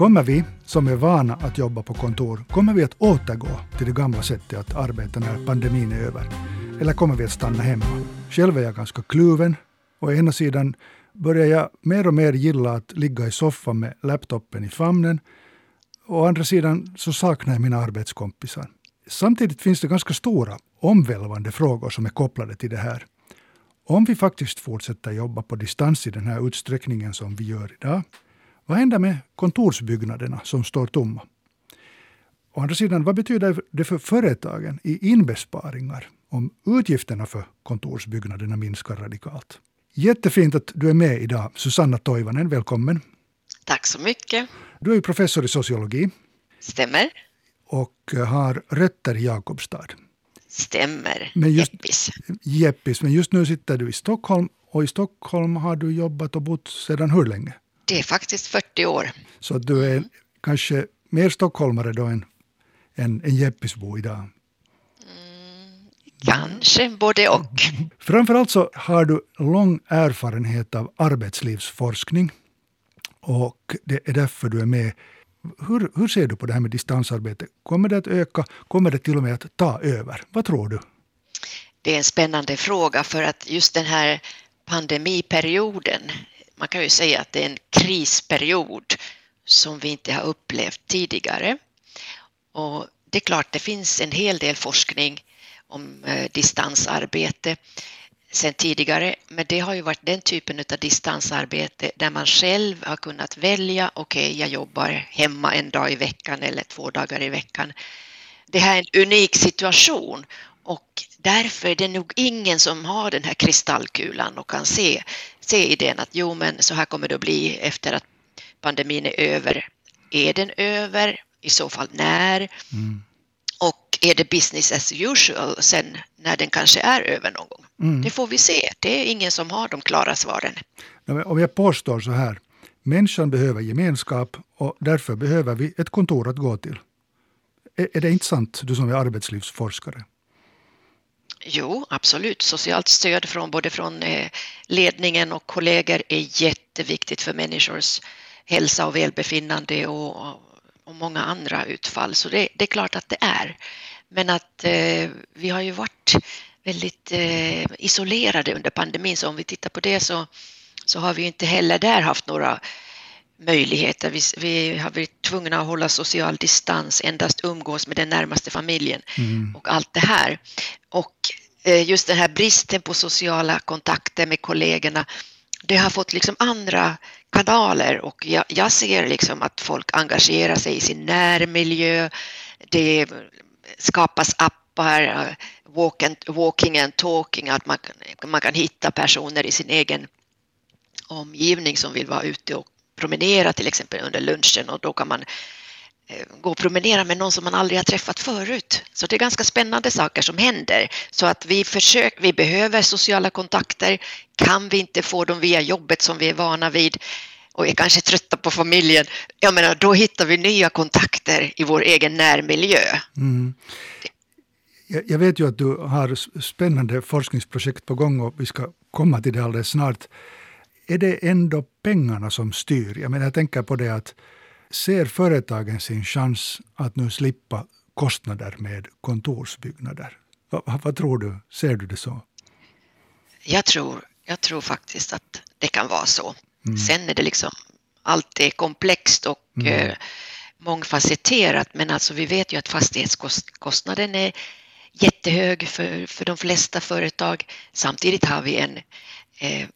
Kommer vi, som är vana att jobba på kontor, kommer vi att återgå till det gamla sättet att arbeta när pandemin är över? Eller kommer vi att stanna hemma? Själv är jag ganska kluven. Å ena sidan börjar jag mer och mer gilla att ligga i soffan med laptopen i famnen. Å andra sidan så saknar jag mina arbetskompisar. Samtidigt finns det ganska stora omvälvande frågor som är kopplade till det här. Om vi faktiskt fortsätter jobba på distans i den här utsträckningen som vi gör idag, vad händer med kontorsbyggnaderna som står tomma? Å andra sidan, vad betyder det för företagen i inbesparingar om utgifterna för kontorsbyggnaderna minskar radikalt? Jättefint att du är med idag, Susanna Toivanen. Välkommen. Tack så mycket. Du är professor i sociologi. Stämmer. Och har rötter i Jakobstad. Stämmer. Men just, Jeppis. Jeppis. Men just nu sitter du i Stockholm och i Stockholm har du jobbat och bott sedan hur länge? Det är faktiskt 40 år. Så du är kanske mer stockholmare då än, än, än Jeppisbo idag? Kanske både och. Framförallt så har du lång erfarenhet av arbetslivsforskning och det är därför du är med. Hur, hur ser du på det här med distansarbete? Kommer det att öka? Kommer det till och med att ta över? Vad tror du? Det är en spännande fråga för att just den här pandemiperioden, man kan ju säga att det är en krisperiod som vi inte har upplevt tidigare. Och det är klart, det finns en hel del forskning om eh, distansarbete sen tidigare, men det har ju varit den typen av distansarbete där man själv har kunnat välja, okej, okay, jag jobbar hemma en dag i veckan eller två dagar i veckan. Det här är en unik situation och därför är det nog ingen som har den här kristallkulan och kan se, se idén att jo, men så här kommer det att bli efter att pandemin är över. Är den över? I så fall när? Mm. Och är det business as usual sen när den kanske är över någon gång? Mm. Det får vi se. Det är ingen som har de klara svaren. Om jag påstår så här. Människan behöver gemenskap och därför behöver vi ett kontor att gå till. Är det inte sant, du som är arbetslivsforskare? Jo, absolut. Socialt stöd från både från eh, ledningen och kollegor är jätteviktigt för människors hälsa och välbefinnande och, och många andra utfall. Så det, det, är klart att det är. Men att eh, vi har ju varit väldigt eh, isolerade under pandemin, så om vi tittar på det så, så har vi inte heller där haft några möjligheter. Vi, vi, har varit tvungna att hålla social distans, endast umgås med den närmaste familjen mm. och allt det här. Och eh, just den här bristen på sociala kontakter med kollegorna, det har fått liksom andra kanaler och jag, jag ser liksom att folk engagerar sig i sin närmiljö. Det skapas appar, walk and, walking and talking, att man, man kan hitta personer i sin egen omgivning som vill vara ute och promenera till exempel under lunchen och då kan man eh, gå och promenera med någon som man aldrig har träffat förut. Så det är ganska spännande saker som händer. Så att vi, försöker, vi behöver sociala kontakter. Kan vi inte få dem via jobbet som vi är vana vid och är kanske trötta på familjen, jag menar, då hittar vi nya kontakter i vår egen närmiljö. Mm. Jag vet ju att du har spännande forskningsprojekt på gång och vi ska komma till det alldeles snart är det ändå pengarna som styr? Jag, menar, jag tänker på det att ser företagen sin chans att nu slippa kostnader med kontorsbyggnader? Vad, vad tror du? Ser du det så? Jag tror, jag tror faktiskt att det kan vara så. Mm. Sen är det liksom, allt är komplext och mm. eh, mångfacetterat men alltså vi vet ju att fastighetskostnaden är jättehög för, för de flesta företag. Samtidigt har vi en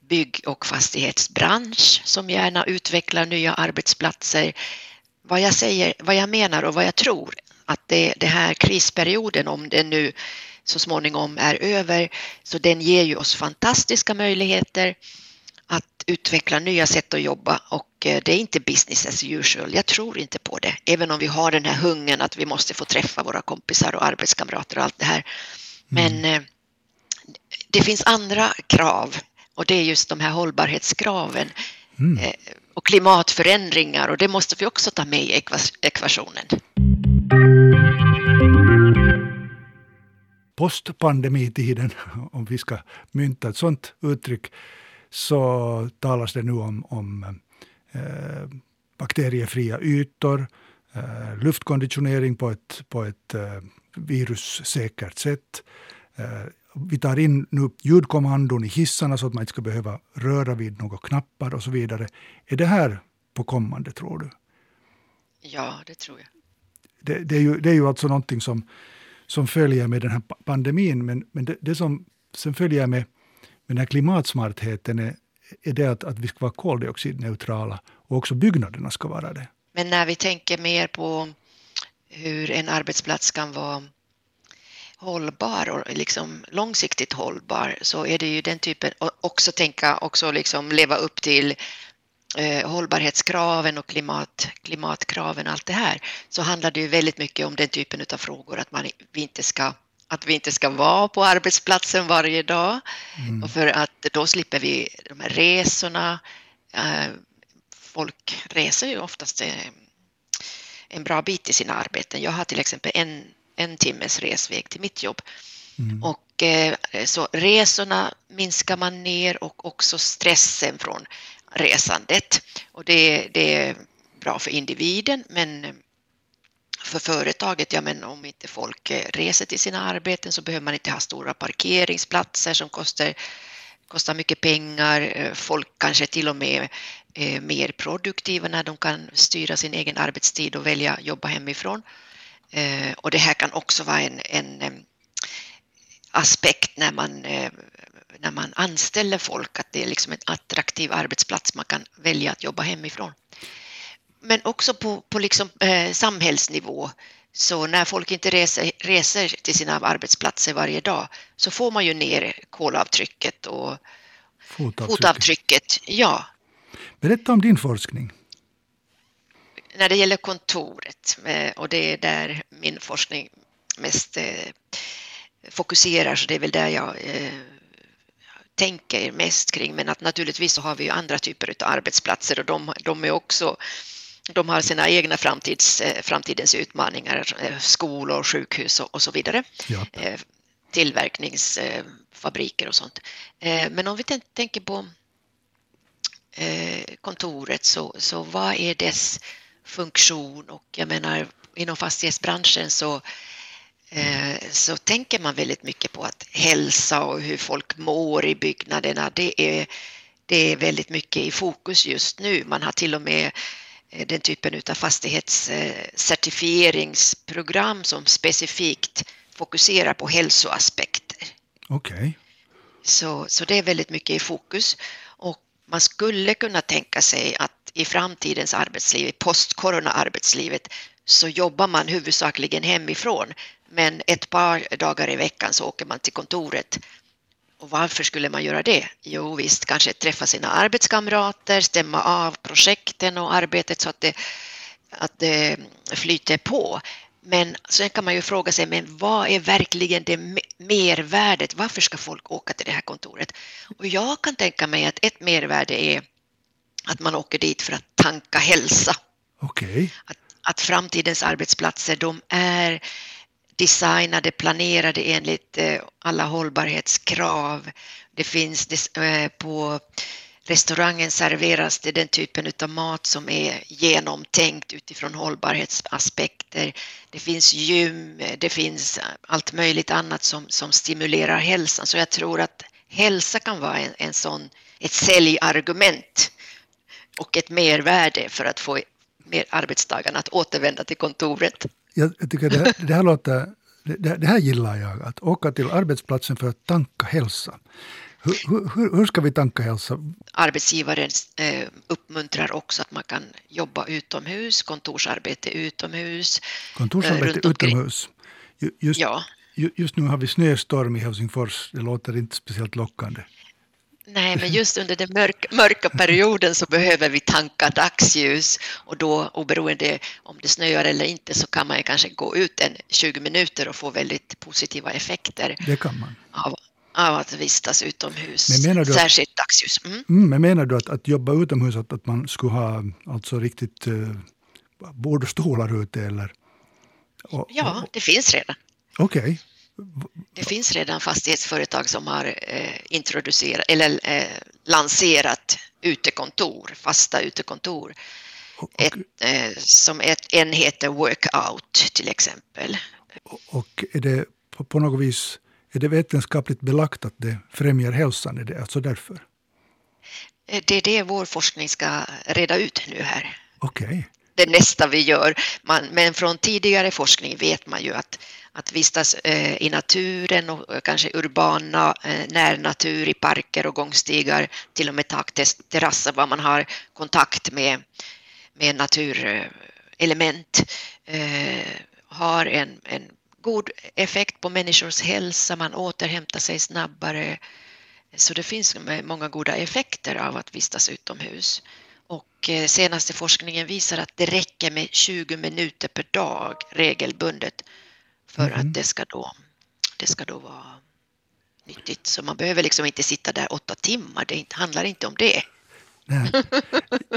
bygg och fastighetsbransch som gärna utvecklar nya arbetsplatser. Vad jag säger, vad jag menar och vad jag tror att det, det här krisperioden, om den nu så småningom är över, så den ger ju oss fantastiska möjligheter att utveckla nya sätt att jobba och eh, det är inte business as usual. Jag tror inte på det, även om vi har den här hungern att vi måste få träffa våra kompisar och arbetskamrater och allt det här. Men mm. Eh, det finns andra krav och det är just de här hållbarhetskraven mm. Eh, och klimatförändringar och det måste vi också ta med i ekvationen. Postpandemitiden, om vi ska mynta ett sådant uttryck, så talas det nu om, om eh, bakteriefria ytor, eh, luftkonditionering på ett, på ett eh, virussäkert sätt. Vi tar in nu ljudkommandon i hissarna så att man inte ska behöva röra vid några knappar och så vidare. Är det här på kommande, tror du? Ja, det tror jag. Det, det, är, ju, det är ju alltså någonting som, som följer med den här pandemin, men, men det, det som sen följer med, med den här klimatsmartheten är, är det att, att vi ska vara koldioxidneutrala och också byggnaderna ska vara det. Men när vi tänker mer på hur en arbetsplats kan vara hållbar och liksom långsiktigt hållbar så är det ju den typen, och också tänka, också liksom leva upp till eh, hållbarhetskraven och klimat, klimatkraven och allt det här så handlar det ju väldigt mycket om den typen av frågor att man, vi inte ska att vi inte ska vara på arbetsplatsen varje dag. Mm. Och för att då slipper vi de här resorna. Eh, folk reser ju oftast eh, en bra bit till sina arbeten. Jag har till exempel en, en timmes resväg till mitt jobb. Mm. Och eh, så resorna minskar man ner och också stressen från resandet. Och det, det är bra för individen men för företaget, ja men om inte folk eh, reser till sina arbeten så behöver man inte ha stora parkeringsplatser som kostar, kostar mycket pengar. Eh, folk kanske till och med är mer produktiva när de kan styra sin egen arbetstid och välja jobba hemifrån. Eh, och det här kan också vara en, en aspekt när man, när man anställer folk, att det är liksom en attraktiv arbetsplats man kan välja att jobba hemifrån men också på, på liksom, eh, samhällsnivå. Så när folk inte reser, reser till sina arbetsplatser varje dag så får man ju ner kolavtrycket och fotavtrycket. fotavtrycket ja. Berätta om din forskning. När det gäller kontoret, eh, och det är där min forskning mest eh, fokuserar, så det är väl där jag eh, tänker mest kring. Men att naturligtvis så har vi ju andra typer av arbetsplatser och de, de är också de har sina egna framtids, framtidens utmaningar, skolor, sjukhus och, och så vidare. Ja. Tillverkningsfabriker och sånt. Men om vi tänker på kontoret så, så vad är dess funktion och jag menar inom fastighetsbranschen så så tänker man väldigt mycket på att hälsa och hur folk mår i byggnaderna. Det är, det är väldigt mycket i fokus just nu. Man har till och med Eh, den typen av fastighetscertifieringsprogram som specifikt fokuserar på hälsoaspekter. Okej. Okay. Så, så det är väldigt mycket i fokus och man skulle kunna tänka sig att i framtidens arbetsliv, i post-corona-arbetslivet, så jobbar man huvudsakligen hemifrån men ett par dagar i veckan så åker man till kontoret och varför skulle man göra det? Jo visst, kanske träffa sina arbetskamrater, stämma av projekten och arbetet så att det, att det flyter på. Men sen kan man ju fråga sig, men vad är verkligen det mervärdet? Varför ska folk åka till det här kontoret? Och jag kan tänka mig att ett mervärde är att man åker dit för att tanka hälsa. Okay. Att, att framtidens arbetsplatser, de är designade, planerade enligt eh, alla hållbarhetskrav. Det finns eh, på restaurangen serveras det den typen av mat som är genomtänkt utifrån hållbarhetsaspekter. Det finns gym, det finns allt möjligt annat som, som stimulerar hälsan. Så jag tror att hälsa kan vara en, en sån, ett säljargument och ett mervärde för att få mer arbetstagarna att återvända till kontoret jag tycker det här, det här låter... Det, det, här gillar jag, att åka till arbetsplatsen för att tanka hälsa. Hur, hur, hur ska vi tanka hälsa? Arbetsgivaren eh, uppmuntrar också att man kan jobba utomhus, kontorsarbete utomhus. Kontorsarbete eh, utomhus. Just, ja. just nu har vi snöstorm i Helsingfors, det låter inte speciellt lockande. Nej, men just under den mörk, mörka perioden så behöver vi tanka dagsljus och då oberoende om det snöar eller inte så kan man kanske gå ut en 20 minuter och få väldigt positiva effekter. Det kan man. Av, av att vistas utomhus, men menar du att, särskilt dagsljus. Mm. Mm, men menar du att, att jobba utomhus, att, att man skulle ha alltså riktigt eh, bord och stolar ute eller? Och, ja, det finns redan. Okej. Okay. Det finns redan fastighetsföretag som har eh, introducerat eller eh, lanserat utekontor, fasta utekontor. Ett, eh, som ett, en heter Workout till exempel. Och är det på, något vis är det vetenskapligt belagt att det främjar hälsan? Är det alltså därför? Det är det vår forskning ska reda ut nu här. Okej. Okay. Det nästa vi gör. Man, men från tidigare forskning vet man ju att, att vistas eh, i naturen och eh, kanske urbana eh, närnatur i parker och gångstigar, till och med takterrasser var man har kontakt med, med naturelement, har en, en god effekt på människors hälsa, man återhämtar sig snabbare. Så det finns många goda effekter av att vistas utomhus. Och eh, senaste forskningen visar att det räcker med 20 minuter per dag regelbundet för mm. att det ska, då, det ska då vara nyttigt. Så man behöver liksom inte sitta där åtta timmar, det handlar inte om det. Nej.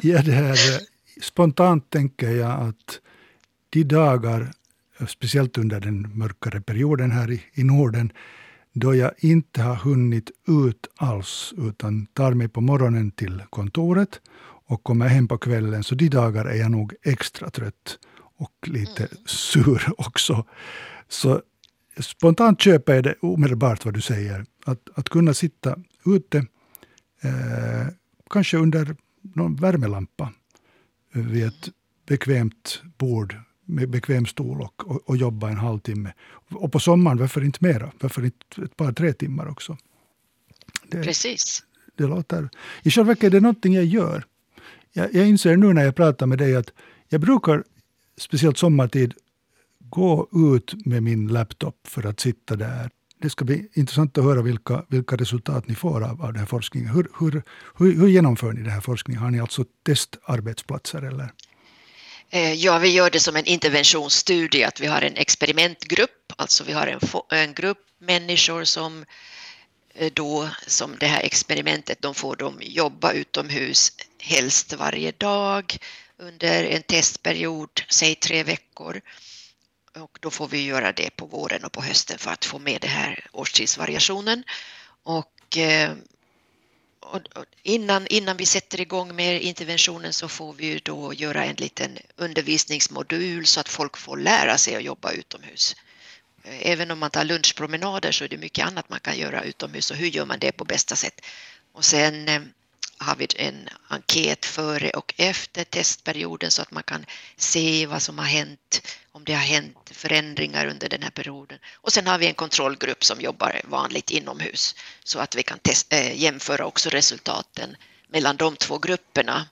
Ja, det här, eh, spontant tänker jag att de dagar speciellt under den mörkare perioden här i, i Norden, då jag inte har hunnit ut alls, utan tar mig på morgonen till kontoret och kommer hem på kvällen. Så de dagar är jag nog extra trött och lite mm. sur också. Så spontant köper jag det omedelbart vad du säger. Att, att kunna sitta ute, eh, kanske under någon värmelampa vid ett bekvämt bord med bekväm stol och, och, och, jobba en halvtimme. Och på sommaren, varför inte mera? Varför inte ett par, tre timmar också? Det, Precis. Det låter... I själva verket är det någonting jag gör. Jag, jag inser nu när jag pratar med dig att jag brukar, speciellt sommartid, gå ut med min laptop för att sitta där. Det ska bli intressant att höra vilka, vilka resultat ni får av, av den här forskningen. Hur, hur, hur, hur genomför ni den här forskningen? Har ni alltså testarbetsplatser? Eller? Eh, ja, vi gör det som en interventionsstudie, att vi har en experimentgrupp, alltså vi har en, en grupp människor som eh, då, som det här experimentet, de får de jobba utomhus helst varje dag under en testperiod, säg tre veckor. Och då får vi göra det på våren och på hösten för att få med den här årstidsvariationen. Eh, och och innan, innan vi sätter igång med interventionen så får vi då göra en liten undervisningsmodul så att folk får lära sig att jobba utomhus. Även om man tar lunchpromenader så är det mycket annat man kan göra utomhus och hur gör man det på bästa sätt? Och sen eh, har vi en enkät före och efter testperioden så att man kan se vad som har hänt, om det har hänt förändringar under den här perioden. Och sen har vi en kontrollgrupp som jobbar vanligt inomhus så att vi kan testa, äh, eh, jämföra också resultaten mellan de två grupperna.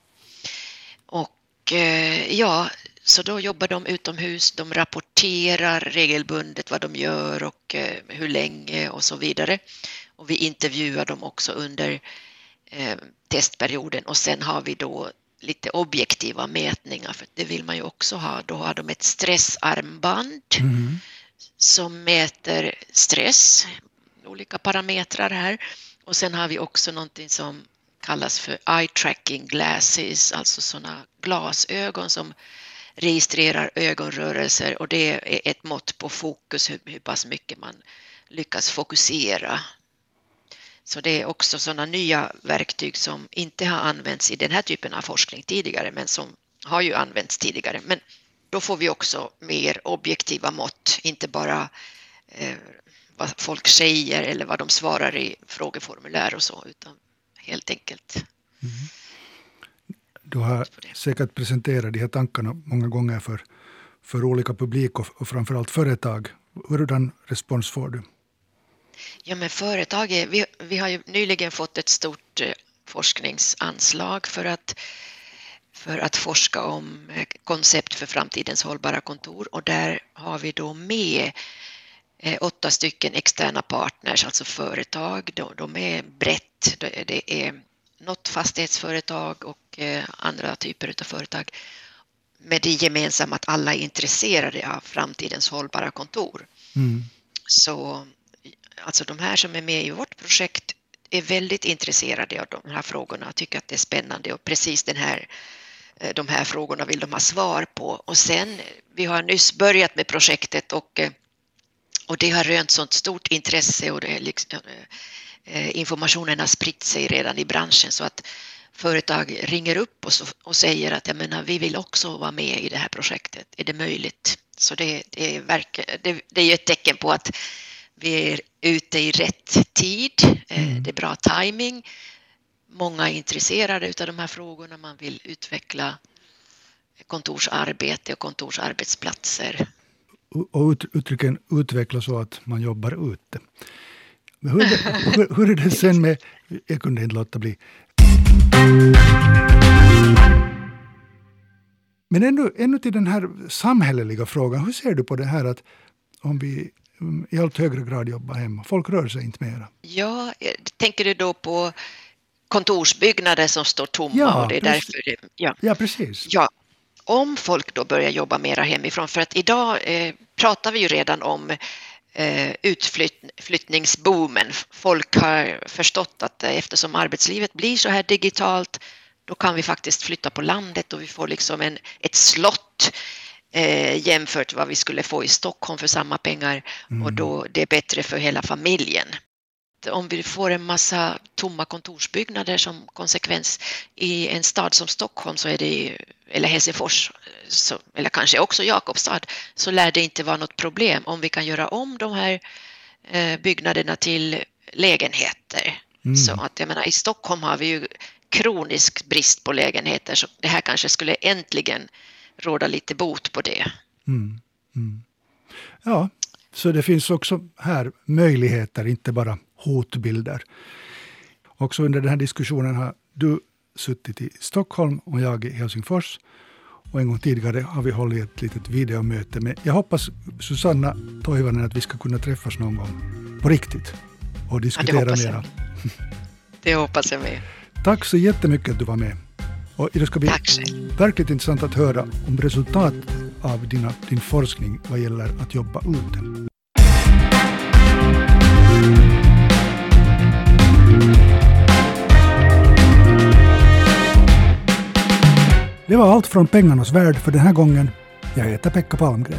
Och äh, ja, så då jobbar de utomhus, de rapporterar regelbundet vad de gör och eh, hur länge och så vidare. Och vi intervjuar dem också under Eh, testperioden och sen har vi då lite objektiva mätningar för det vill man ju också ha. Då har de ett stressarmband mm. som mäter stress, olika parametrar här. Och sen har vi också någonting som kallas för eye tracking glasses, alltså sådana glasögon som registrerar ögonrörelser och det är ett mått på fokus, hur, hur pass mycket man lyckas fokusera så det är också sådana nya verktyg som inte har använts i den här typen av forskning tidigare, men som har ju använts tidigare. Men då får vi också mer objektiva mått, inte bara eh, vad folk säger eller vad de svarar i frågeformulär och så, utan helt enkelt. Mm. Du har säkert presenterat de här tankarna många gånger för, för olika publik och, och framförallt företag. Hurdan respons får du? Ja, men företaget, vi, vi har ju nyligen fått ett stort eh, forskningsanslag för att, för att forska om eh, koncept för framtidens hållbara kontor och där har vi då med eh, åtta stycken externa partners, alltså företag. De, de är brett, det är något fastighetsföretag och andra typer av företag med det gemensamma att alla är intresserade av framtidens hållbara kontor. Mm. Så alltså de här som är med i vårt projekt är väldigt intresserade av de här frågorna och tycker att det är spännande och precis den här, eh, de här frågorna vill de ha svar på. Och sen, vi har nyss börjat med projektet och, eh, och det har rönt sånt stort intresse och det liksom, eh, informationen har spritt sig redan i branschen så att företag ringer upp och, så, och säger att jag menar, vi vill också vara med i det här projektet. Är det möjligt? Så det, det, verkar, det, det är ju ett tecken på att vi är ute i rätt tid. Eh, mm. Det är bra timing. Många är intresserade av de här frågorna. Man vill utveckla kontorsarbete och kontorsarbetsplatser. Och uttrycken utveckla så att man jobbar ute. Hur, är det, hur, hur är det sen med, jag kunde inte låta bli. Men ännu, ännu till den här samhälleliga frågan. Hur ser du på det här att om vi i allt högre grad jobbar hemma? Folk rör sig inte mera. Ja, tänker du då på kontorsbyggnader som står tomma? Ja, och det är precis. därför ja. ja, precis. Ja, om folk då börjar jobba mera hemifrån, för att idag eh, pratar vi ju redan om eh, utflyttningsboomen. Folk har förstått att eftersom arbetslivet blir så här digitalt, då kan vi faktiskt flytta på landet och vi får liksom en, ett slott eh, jämfört vad vi skulle få i Stockholm för samma pengar mm. och då det är bättre för hela familjen om vi får en massa tomma kontorsbyggnader som konsekvens i en stad som Stockholm så är det, eller Helsingfors så, eller kanske också Jakobstad så lär det inte vara något problem om vi kan göra om de här eh, byggnaderna till lägenheter. Mm. Så att jag menar i Stockholm har vi ju kronisk brist på lägenheter så det här kanske skulle äntligen råda lite bot på det. Mm. Mm. Ja, så det finns också här möjligheter, inte bara hotbilder. Också under den här diskussionen har du suttit i Stockholm och jag i Helsingfors. Och en gång tidigare har vi hållit ett litet videomöte. Men jag hoppas, Susanna Toivonen, att vi ska kunna träffas någon gång på riktigt och diskutera ja, det mera. Det hoppas jag med. Tack så jättemycket att du var med. Och det ska bli verkligt intressant att höra om resultat av dina, din forskning vad gäller att jobba ute. Det var allt från pengarnas värld för den här gången. Jag heter Pekka Palmgren.